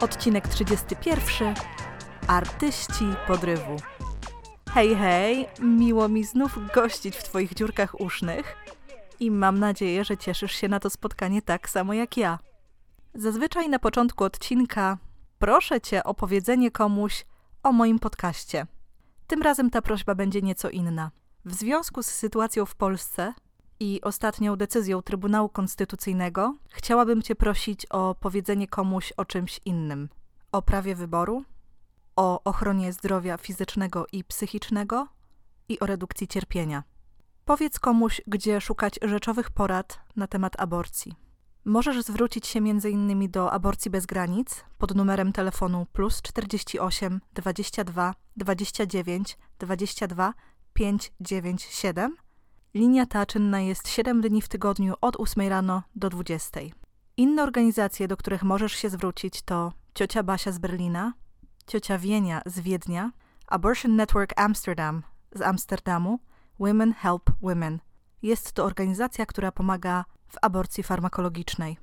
Odcinek 31. Artyści podrywu. Hej, hej! Miło mi znów gościć w Twoich dziurkach usznych i mam nadzieję, że cieszysz się na to spotkanie tak samo jak ja. Zazwyczaj na początku odcinka proszę Cię o powiedzenie komuś o moim podcaście. Tym razem ta prośba będzie nieco inna. W związku z sytuacją w Polsce i ostatnią decyzją Trybunału Konstytucyjnego, chciałabym Cię prosić o powiedzenie komuś o czymś innym. O prawie wyboru, o ochronie zdrowia fizycznego i psychicznego i o redukcji cierpienia. Powiedz komuś, gdzie szukać rzeczowych porad na temat aborcji. Możesz zwrócić się m.in. do Aborcji Bez Granic pod numerem telefonu plus 48 22 29 22 597. Linia ta czynna jest 7 dni w tygodniu od 8 rano do 20. Inne organizacje, do których możesz się zwrócić to Ciocia Basia z Berlina, Ciocia Wienia z Wiednia, Abortion Network Amsterdam z Amsterdamu, Women Help Women. Jest to organizacja, która pomaga w aborcji farmakologicznej.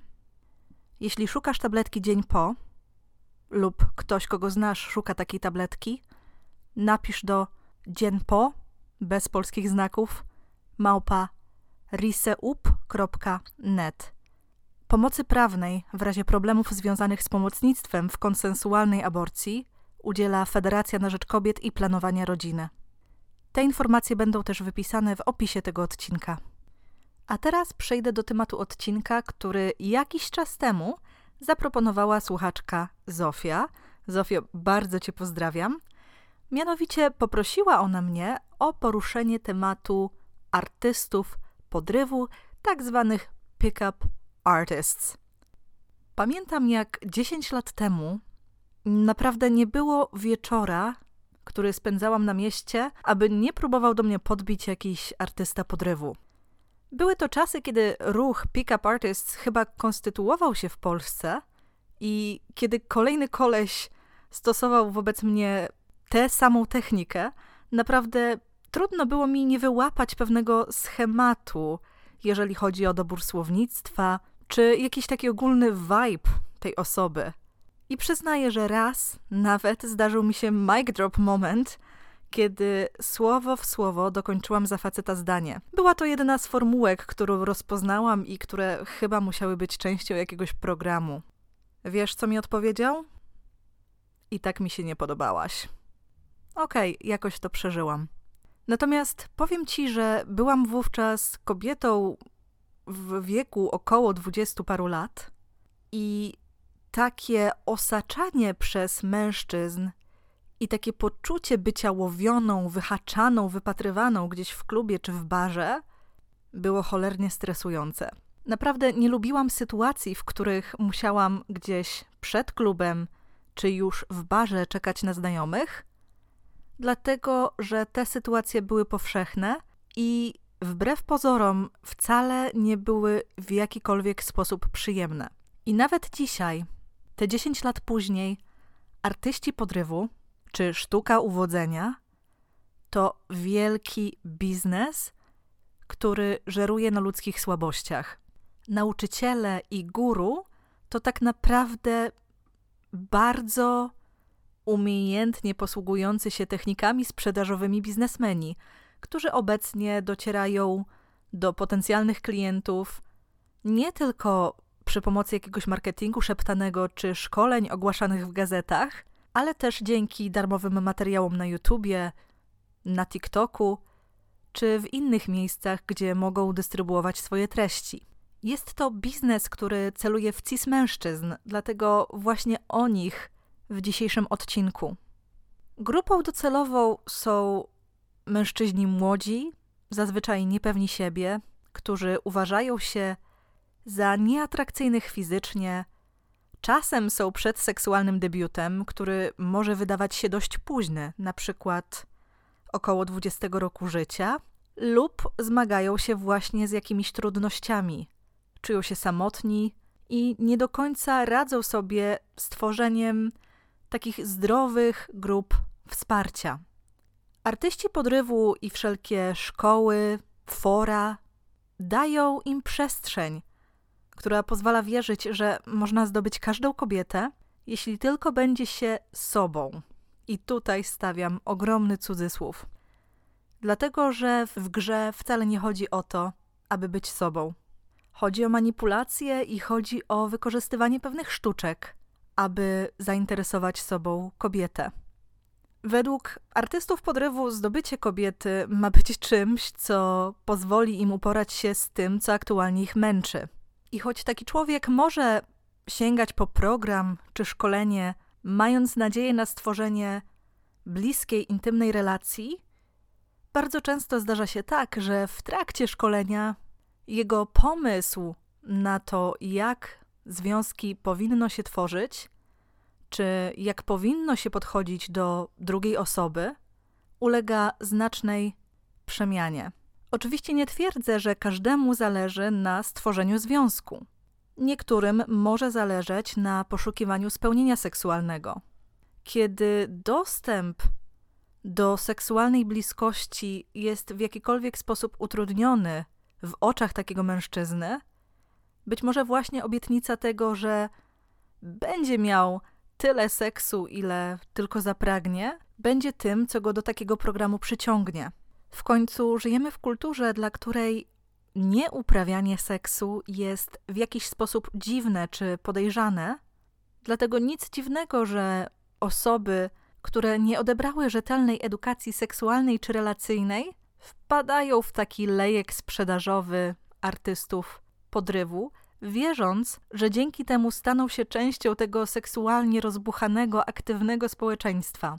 Jeśli szukasz tabletki dzień po, lub ktoś, kogo znasz, szuka takiej tabletki, napisz do dzień po, bez polskich znaków, małpa riseup.net. Pomocy prawnej w razie problemów związanych z pomocnictwem w konsensualnej aborcji udziela Federacja na Rzecz Kobiet i Planowania Rodziny. Te informacje będą też wypisane w opisie tego odcinka. A teraz przejdę do tematu odcinka, który jakiś czas temu zaproponowała słuchaczka Zofia. Zofio, bardzo Cię pozdrawiam. Mianowicie poprosiła ona mnie o poruszenie tematu artystów podrywu, tak zwanych pick-up artists. Pamiętam, jak 10 lat temu naprawdę nie było wieczora, który spędzałam na mieście, aby nie próbował do mnie podbić jakiś artysta podrywu. Były to czasy, kiedy ruch Pick-up Artists chyba konstytuował się w Polsce i kiedy kolejny koleś stosował wobec mnie tę samą technikę, naprawdę trudno było mi nie wyłapać pewnego schematu, jeżeli chodzi o dobór słownictwa, czy jakiś taki ogólny vibe tej osoby. I przyznaję, że raz nawet zdarzył mi się mic drop moment, kiedy słowo w słowo dokończyłam za faceta zdanie. Była to jedna z formułek, którą rozpoznałam i które chyba musiały być częścią jakiegoś programu. Wiesz, co mi odpowiedział? I tak mi się nie podobałaś. Okej, okay, jakoś to przeżyłam. Natomiast powiem ci, że byłam wówczas kobietą w wieku około dwudziestu paru lat i takie osaczanie przez mężczyzn i takie poczucie bycia łowioną, wyhaczaną, wypatrywaną gdzieś w klubie czy w barze było cholernie stresujące. Naprawdę nie lubiłam sytuacji, w których musiałam gdzieś przed klubem czy już w barze czekać na znajomych, dlatego że te sytuacje były powszechne i wbrew pozorom wcale nie były w jakikolwiek sposób przyjemne. I nawet dzisiaj, te 10 lat później, artyści podrywu czy sztuka uwodzenia to wielki biznes, który żeruje na ludzkich słabościach. Nauczyciele i guru to tak naprawdę bardzo umiejętnie posługujący się technikami sprzedażowymi biznesmeni, którzy obecnie docierają do potencjalnych klientów nie tylko przy pomocy jakiegoś marketingu szeptanego czy szkoleń ogłaszanych w gazetach, ale też dzięki darmowym materiałom na YouTubie, na TikToku czy w innych miejscach, gdzie mogą dystrybuować swoje treści. Jest to biznes, który celuje w cis mężczyzn, dlatego właśnie o nich w dzisiejszym odcinku. Grupą docelową są mężczyźni młodzi, zazwyczaj niepewni siebie, którzy uważają się za nieatrakcyjnych fizycznie, czasem są przed seksualnym debiutem, który może wydawać się dość późny, na przykład około 20 roku życia, lub zmagają się właśnie z jakimiś trudnościami, czują się samotni i nie do końca radzą sobie z tworzeniem takich zdrowych grup wsparcia. Artyści podrywu i wszelkie szkoły, fora dają im przestrzeń, która pozwala wierzyć, że można zdobyć każdą kobietę, jeśli tylko będzie się sobą. I tutaj stawiam ogromny cudzysłów. Dlatego, że w grze wcale nie chodzi o to, aby być sobą. Chodzi o manipulację i chodzi o wykorzystywanie pewnych sztuczek, aby zainteresować sobą kobietę. Według artystów podrywu zdobycie kobiety ma być czymś, co pozwoli im uporać się z tym, co aktualnie ich męczy. I choć taki człowiek może sięgać po program czy szkolenie, mając nadzieję na stworzenie bliskiej, intymnej relacji, bardzo często zdarza się tak, że w trakcie szkolenia jego pomysł na to, jak związki powinno się tworzyć, czy jak powinno się podchodzić do drugiej osoby, ulega znacznej przemianie. Oczywiście nie twierdzę, że każdemu zależy na stworzeniu związku. Niektórym może zależeć na poszukiwaniu spełnienia seksualnego. Kiedy dostęp do seksualnej bliskości jest w jakikolwiek sposób utrudniony w oczach takiego mężczyzny, być może właśnie obietnica tego, że będzie miał tyle seksu, ile tylko zapragnie, będzie tym, co go do takiego programu przyciągnie. W końcu żyjemy w kulturze, dla której nieuprawianie seksu jest w jakiś sposób dziwne czy podejrzane. Dlatego nic dziwnego, że osoby, które nie odebrały rzetelnej edukacji seksualnej czy relacyjnej, wpadają w taki lejek sprzedażowy artystów podrywu, wierząc, że dzięki temu staną się częścią tego seksualnie rozbuchanego, aktywnego społeczeństwa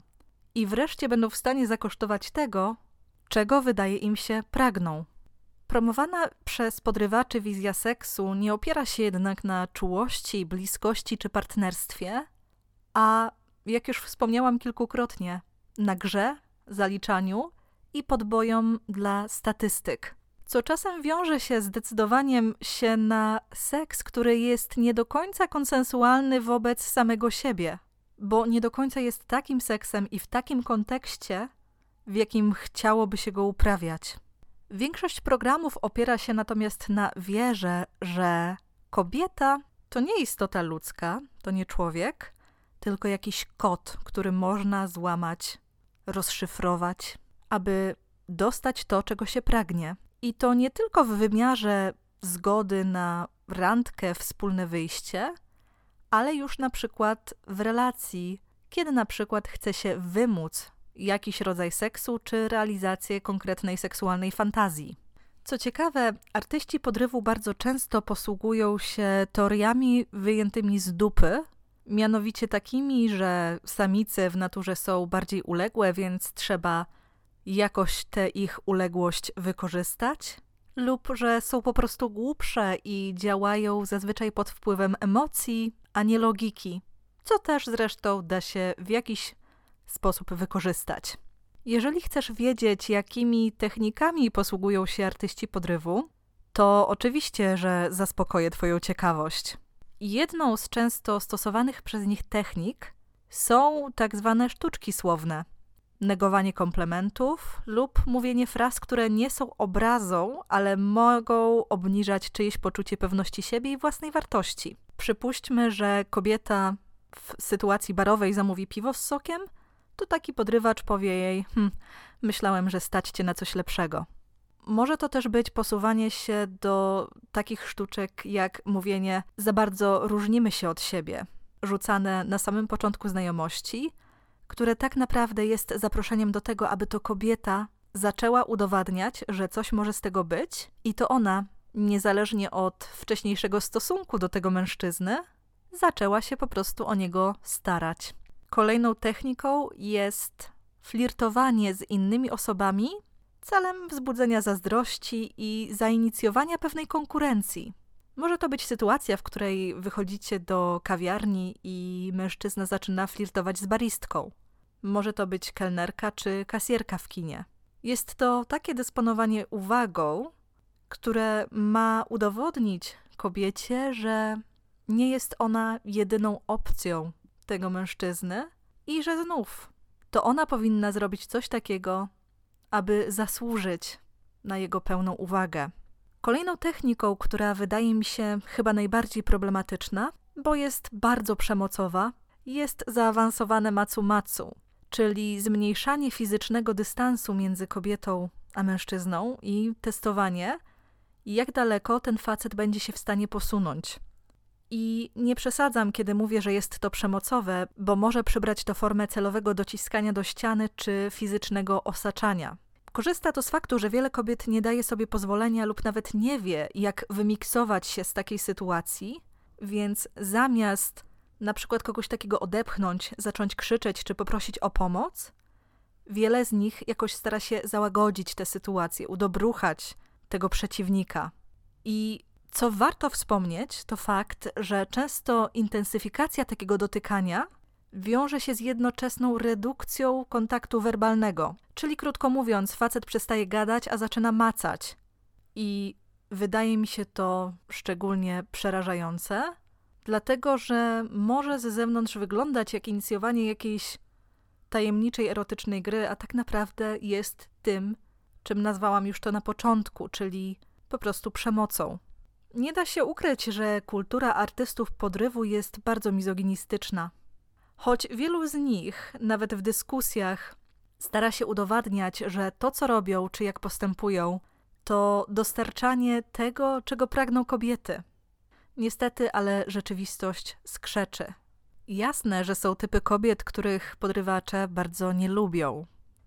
i wreszcie będą w stanie zakosztować tego, czego wydaje im się pragną. Promowana przez podrywaczy wizja seksu nie opiera się jednak na czułości, bliskości czy partnerstwie, a jak już wspomniałam kilkukrotnie, na grze, zaliczaniu i podbojom dla statystyk. Co czasem wiąże się z decydowaniem się na seks, który jest nie do końca konsensualny wobec samego siebie, bo nie do końca jest takim seksem i w takim kontekście, w jakim chciałoby się go uprawiać. Większość programów opiera się natomiast na wierze, że kobieta to nie istota ludzka, to nie człowiek, tylko jakiś kod, który można złamać, rozszyfrować, aby dostać to, czego się pragnie. I to nie tylko w wymiarze zgody na randkę, wspólne wyjście, ale już na przykład w relacji, kiedy na przykład chce się wymóc jakiś rodzaj seksu czy realizację konkretnej seksualnej fantazji. Co ciekawe, artyści podrywu bardzo często posługują się teoriami wyjętymi z dupy, mianowicie takimi, że samice w naturze są bardziej uległe, więc trzeba jakoś tę ich uległość wykorzystać, lub że są po prostu głupsze i działają zazwyczaj pod wpływem emocji, a nie logiki, co też zresztą da się w jakiś sposób wykorzystać. Jeżeli chcesz wiedzieć, jakimi technikami posługują się artyści podrywu, to oczywiście, że zaspokoję Twoją ciekawość. Jedną z często stosowanych przez nich technik są tak zwane sztuczki słowne. Negowanie komplementów lub mówienie fraz, które nie są obrazą, ale mogą obniżać czyjeś poczucie pewności siebie i własnej wartości. Przypuśćmy, że kobieta w sytuacji barowej zamówi piwo z sokiem, to taki podrywacz powie jej: hm, Myślałem, że stać cię na coś lepszego. Może to też być posuwanie się do takich sztuczek jak mówienie: Za bardzo różnimy się od siebie, rzucane na samym początku znajomości, które tak naprawdę jest zaproszeniem do tego, aby to kobieta zaczęła udowadniać, że coś może z tego być, i to ona, niezależnie od wcześniejszego stosunku do tego mężczyzny, zaczęła się po prostu o niego starać. Kolejną techniką jest flirtowanie z innymi osobami celem wzbudzenia zazdrości i zainicjowania pewnej konkurencji. Może to być sytuacja, w której wychodzicie do kawiarni i mężczyzna zaczyna flirtować z baristką. Może to być kelnerka czy kasjerka w kinie. Jest to takie dysponowanie uwagą, które ma udowodnić kobiecie, że nie jest ona jedyną opcją tego mężczyzny i że znów to ona powinna zrobić coś takiego, aby zasłużyć na jego pełną uwagę. Kolejną techniką, która wydaje mi się chyba najbardziej problematyczna, bo jest bardzo przemocowa, jest zaawansowane macu-macu, czyli zmniejszanie fizycznego dystansu między kobietą a mężczyzną i testowanie, jak daleko ten facet będzie się w stanie posunąć. I nie przesadzam, kiedy mówię, że jest to przemocowe, bo może przybrać to formę celowego dociskania do ściany czy fizycznego osaczania. Korzysta to z faktu, że wiele kobiet nie daje sobie pozwolenia lub nawet nie wie, jak wymiksować się z takiej sytuacji, więc zamiast na przykład kogoś takiego odepchnąć, zacząć krzyczeć czy poprosić o pomoc, wiele z nich jakoś stara się załagodzić tę sytuację, udobruchać tego przeciwnika. I co warto wspomnieć, to fakt, że często intensyfikacja takiego dotykania wiąże się z jednoczesną redukcją kontaktu werbalnego. Czyli krótko mówiąc, facet przestaje gadać, a zaczyna macać. I wydaje mi się to szczególnie przerażające, dlatego że może ze zewnątrz wyglądać jak inicjowanie jakiejś tajemniczej, erotycznej gry, a tak naprawdę jest tym, czym nazwałam już to na początku, czyli po prostu przemocą. Nie da się ukryć, że kultura artystów podrywu jest bardzo mizoginistyczna. Choć wielu z nich, nawet w dyskusjach, stara się udowadniać, że to, co robią, czy jak postępują, to dostarczanie tego, czego pragną kobiety. Niestety, ale rzeczywistość skrzeczy. Jasne, że są typy kobiet, których podrywacze bardzo nie lubią.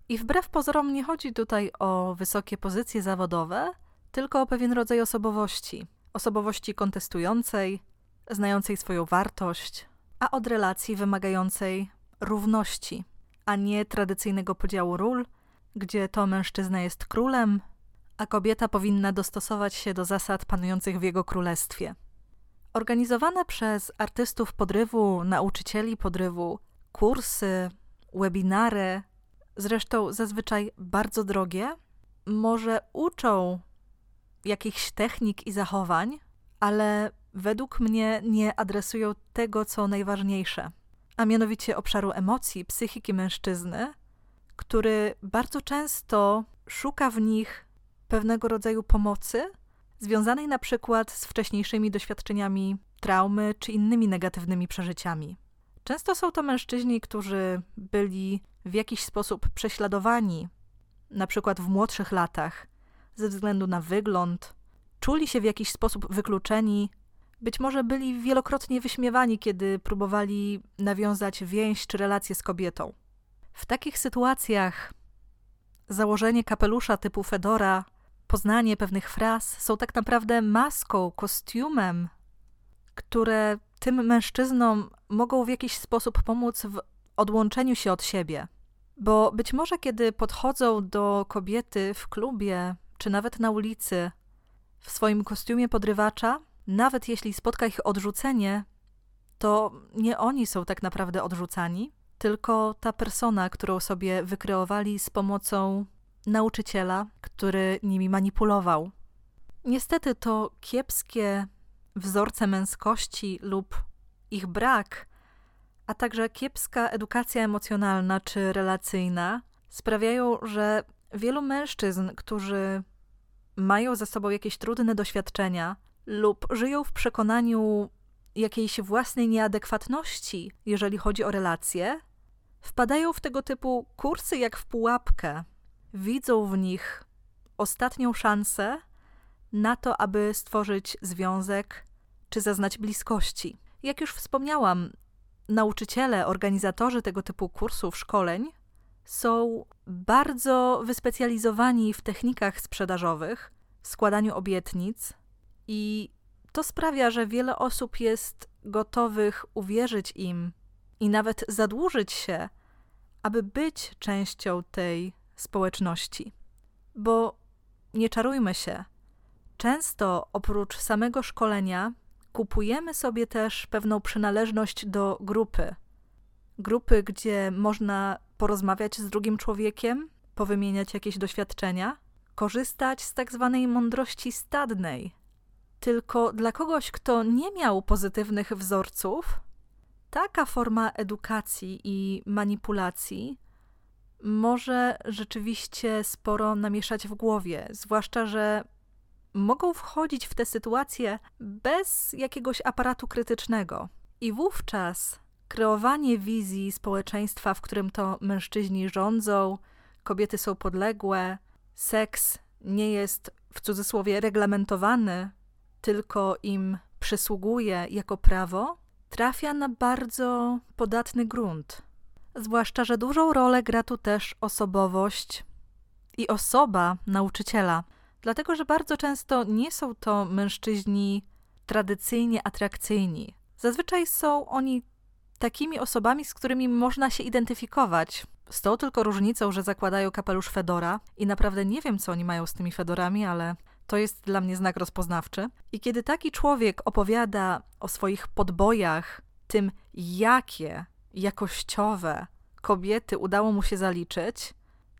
I wbrew pozorom nie chodzi tutaj o wysokie pozycje zawodowe, tylko o pewien rodzaj osobowości. Osobowości kontestującej, znającej swoją wartość, a od relacji wymagającej równości, a nie tradycyjnego podziału ról, gdzie to mężczyzna jest królem, a kobieta powinna dostosować się do zasad panujących w jego królestwie. Organizowane przez artystów podrywu, nauczycieli podrywu, kursy, webinary, zresztą zazwyczaj bardzo drogie, może uczą jakichś technik i zachowań, ale według mnie nie adresują tego, co najważniejsze, a mianowicie obszaru emocji, psychiki mężczyzny, który bardzo często szuka w nich pewnego rodzaju pomocy, związanej na przykład z wcześniejszymi doświadczeniami traumy czy innymi negatywnymi przeżyciami. Często są to mężczyźni, którzy byli w jakiś sposób prześladowani, na przykład w młodszych latach, ze względu na wygląd, czuli się w jakiś sposób wykluczeni, być może byli wielokrotnie wyśmiewani, kiedy próbowali nawiązać więź czy relację z kobietą. W takich sytuacjach założenie kapelusza typu Fedora, poznanie pewnych fraz są tak naprawdę maską, kostiumem, które tym mężczyznom mogą w jakiś sposób pomóc w odłączeniu się od siebie. Bo być może kiedy podchodzą do kobiety w klubie, czy nawet na ulicy, w swoim kostiumie podrywacza, nawet jeśli spotka ich odrzucenie, to nie oni są tak naprawdę odrzucani, tylko ta persona, którą sobie wykreowali z pomocą nauczyciela, który nimi manipulował. Niestety to kiepskie wzorce męskości lub ich brak, a także kiepska edukacja emocjonalna czy relacyjna sprawiają, że wielu mężczyzn, którzy mają za sobą jakieś trudne doświadczenia lub żyją w przekonaniu jakiejś własnej nieadekwatności, jeżeli chodzi o relacje, wpadają w tego typu kursy jak w pułapkę. Widzą w nich ostatnią szansę na to, aby stworzyć związek czy zaznać bliskości. Jak już wspomniałam, nauczyciele, organizatorzy tego typu kursów, szkoleń są bardzo wyspecjalizowani w technikach sprzedażowych, w składaniu obietnic, i to sprawia, że wiele osób jest gotowych uwierzyć im i nawet zadłużyć się, aby być częścią tej społeczności. Bo nie czarujmy się, Często oprócz samego szkolenia kupujemy sobie też pewną przynależność do grupy. Grupy, gdzie można porozmawiać z drugim człowiekiem, powymieniać jakieś doświadczenia, korzystać z tak zwanej mądrości stadnej. Tylko dla kogoś, kto nie miał pozytywnych wzorców, taka forma edukacji i manipulacji może rzeczywiście sporo namieszać w głowie, zwłaszcza, że mogą wchodzić w te sytuacje bez jakiegoś aparatu krytycznego. I wówczas kreowanie wizji społeczeństwa, w którym to mężczyźni rządzą, kobiety są podległe, seks nie jest w cudzysłowie reglamentowany, tylko im przysługuje jako prawo, trafia na bardzo podatny grunt. Zwłaszcza, że dużą rolę gra tu też osobowość i osoba nauczyciela, dlatego że bardzo często nie są to mężczyźni tradycyjnie atrakcyjni. Zazwyczaj są oni takimi osobami, z którymi można się identyfikować. Z tą tylko różnicą, że zakładają kapelusz Fedora i naprawdę nie wiem, co oni mają z tymi Fedorami, ale to jest dla mnie znak rozpoznawczy. I kiedy taki człowiek opowiada o swoich podbojach, tym jakie jakościowe kobiety udało mu się zaliczyć,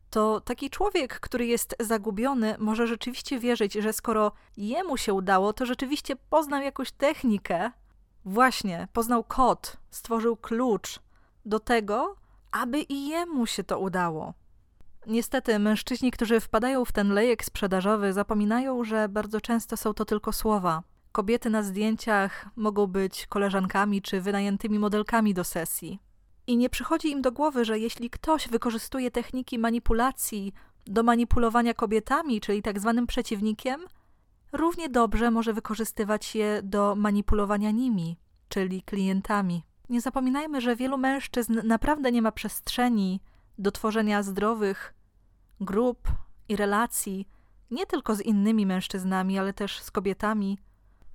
to taki człowiek, który jest zagubiony, może rzeczywiście wierzyć, że skoro jemu się udało, to rzeczywiście poznał jakąś technikę. Właśnie, poznał kod, stworzył klucz do tego, aby i jemu się to udało. Niestety, mężczyźni, którzy wpadają w ten lejek sprzedażowy, zapominają, że bardzo często są to tylko słowa. Kobiety na zdjęciach mogą być koleżankami czy wynajętymi modelkami do sesji. I nie przychodzi im do głowy, że jeśli ktoś wykorzystuje techniki manipulacji do manipulowania kobietami, czyli tak zwanym przeciwnikiem, równie dobrze może wykorzystywać je do manipulowania nimi, czyli klientami. Nie zapominajmy, że wielu mężczyzn naprawdę nie ma przestrzeni do tworzenia zdrowych grup i relacji, nie tylko z innymi mężczyznami, ale też z kobietami.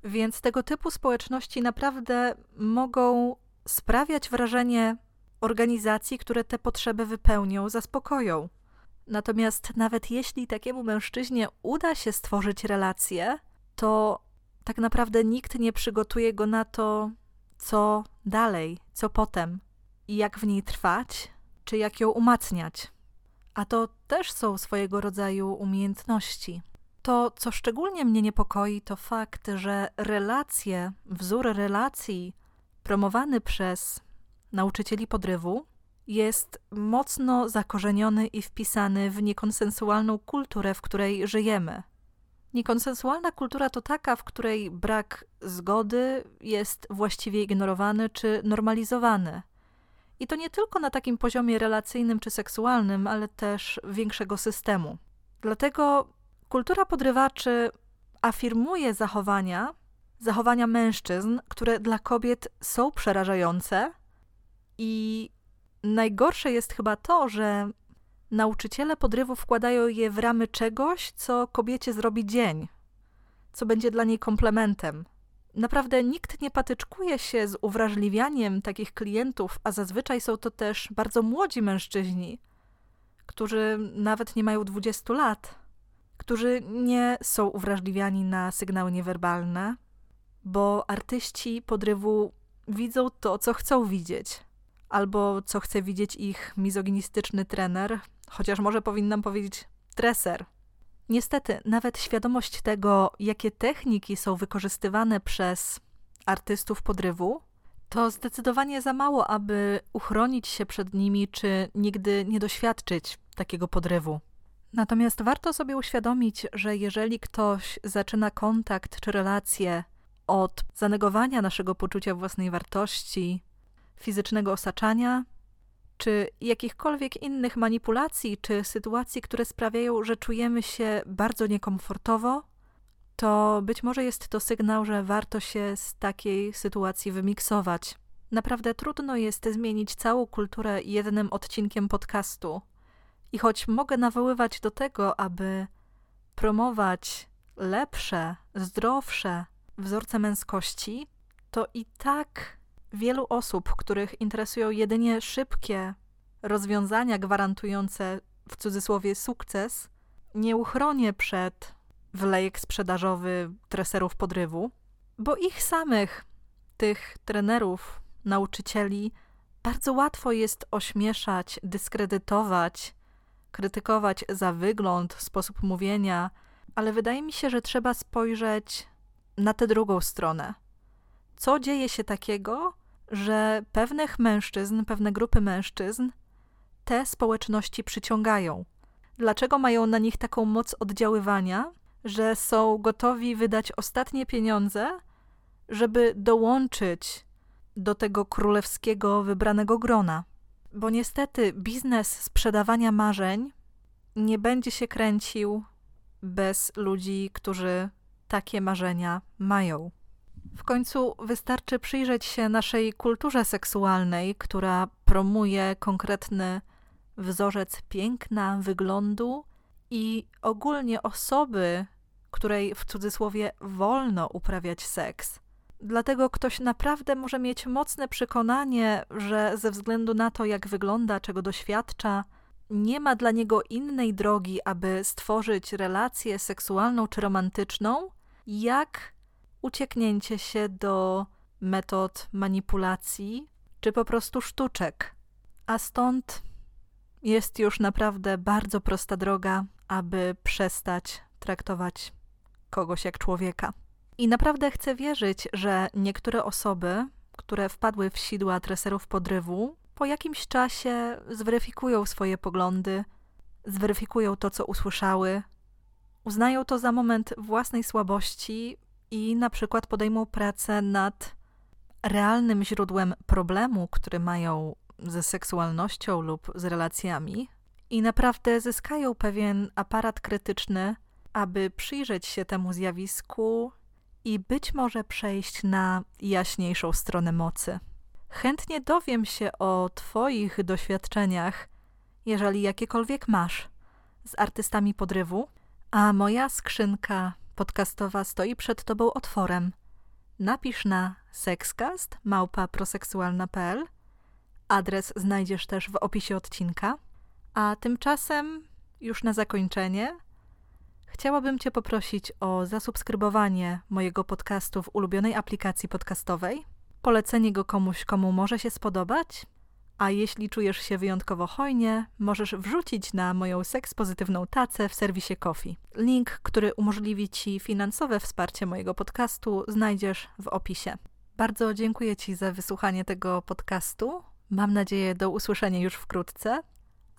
Więc tego typu społeczności naprawdę mogą sprawiać wrażenie organizacji, które te potrzeby wypełnią, zaspokoją. Natomiast nawet jeśli takiemu mężczyźnie uda się stworzyć relację, to tak naprawdę nikt nie przygotuje go na to, co dalej, co potem i jak w niej trwać, czy jak ją umacniać. A to też są swojego rodzaju umiejętności. To, co szczególnie mnie niepokoi, to fakt, że relacje, wzór relacji promowany przez nauczycieli podrywu jest mocno zakorzeniony i wpisany w niekonsensualną kulturę, w której żyjemy. Niekonsensualna kultura to taka, w której brak zgody jest właściwie ignorowany czy normalizowany. I to nie tylko na takim poziomie relacyjnym czy seksualnym, ale też większego systemu. Dlatego kultura podrywaczy afirmuje zachowania, zachowania mężczyzn, które dla kobiet są przerażające i najgorsze jest chyba to, że nauczyciele podrywu wkładają je w ramy czegoś, co kobiecie zrobi dzień, co będzie dla niej komplementem. Naprawdę nikt nie patyczkuje się z uwrażliwianiem takich klientów, a zazwyczaj są to też bardzo młodzi mężczyźni, którzy nawet nie mają 20 lat, którzy nie są uwrażliwiani na sygnały niewerbalne, bo artyści podrywu widzą to, co chcą widzieć albo co chce widzieć ich mizoginistyczny trener, chociaż może powinnam powiedzieć treser. Niestety, nawet świadomość tego, jakie techniki są wykorzystywane przez artystów podrywu, to zdecydowanie za mało, aby uchronić się przed nimi, czy nigdy nie doświadczyć takiego podrywu. Natomiast warto sobie uświadomić, że jeżeli ktoś zaczyna kontakt czy relację od zanegowania naszego poczucia własnej wartości, fizycznego osaczania, czy jakichkolwiek innych manipulacji, czy sytuacji, które sprawiają, że czujemy się bardzo niekomfortowo, to być może jest to sygnał, że warto się z takiej sytuacji wymiksować. Naprawdę trudno jest zmienić całą kulturę jednym odcinkiem podcastu. I choć mogę nawoływać do tego, aby promować lepsze, zdrowsze wzorce męskości, to i tak wielu osób, których interesują jedynie szybkie rozwiązania gwarantujące w cudzysłowie sukces, nie uchronię przed wlejek sprzedażowy treserów podrywu, bo ich samych, tych trenerów, nauczycieli, bardzo łatwo jest ośmieszać, dyskredytować, krytykować za wygląd, sposób mówienia, ale wydaje mi się, że trzeba spojrzeć na tę drugą stronę. Co dzieje się takiego, że pewnych mężczyzn, pewne grupy mężczyzn te społeczności przyciągają? Dlaczego mają na nich taką moc oddziaływania, że są gotowi wydać ostatnie pieniądze, żeby dołączyć do tego królewskiego wybranego grona? Bo niestety biznes sprzedawania marzeń nie będzie się kręcił bez ludzi, którzy takie marzenia mają. W końcu wystarczy przyjrzeć się naszej kulturze seksualnej, która promuje konkretny wzorzec piękna, wyglądu i ogólnie osoby, której w cudzysłowie wolno uprawiać seks. Dlatego ktoś naprawdę może mieć mocne przekonanie, że ze względu na to, jak wygląda, czego doświadcza, nie ma dla niego innej drogi, aby stworzyć relację seksualną czy romantyczną, jak ucieknięcie się do metod manipulacji czy po prostu sztuczek. A stąd jest już naprawdę bardzo prosta droga, aby przestać traktować kogoś jak człowieka. I naprawdę chcę wierzyć, że niektóre osoby, które wpadły w sidła treserów podrywu, po jakimś czasie zweryfikują swoje poglądy, zweryfikują to, co usłyszały, uznają to za moment własnej słabości i na przykład podejmą pracę nad realnym źródłem problemu, który mają ze seksualnością lub z relacjami, i naprawdę zyskają pewien aparat krytyczny, aby przyjrzeć się temu zjawisku i być może przejść na jaśniejszą stronę mocy. Chętnie dowiem się o Twoich doświadczeniach, jeżeli jakiekolwiek masz, z artystami podrywu, a moja skrzynka podcastowa stoi przed Tobą otworem. Napisz na sexcast małpa proseksualna.pl. Adres znajdziesz też w opisie odcinka. A tymczasem, już na zakończenie, chciałabym Cię poprosić o zasubskrybowanie mojego podcastu w ulubionej aplikacji podcastowej, polecenie go komuś, komu może się spodobać, a jeśli czujesz się wyjątkowo hojnie, możesz wrzucić na moją seks pozytywną tacę w serwisie Kofi. Link, który umożliwi Ci finansowe wsparcie mojego podcastu, znajdziesz w opisie. Bardzo dziękuję Ci za wysłuchanie tego podcastu. Mam nadzieję do usłyszenia już wkrótce.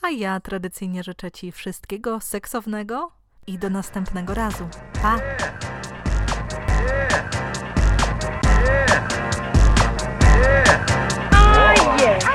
A ja tradycyjnie życzę Ci wszystkiego seksownego i do następnego razu. Pa! Oh, yeah.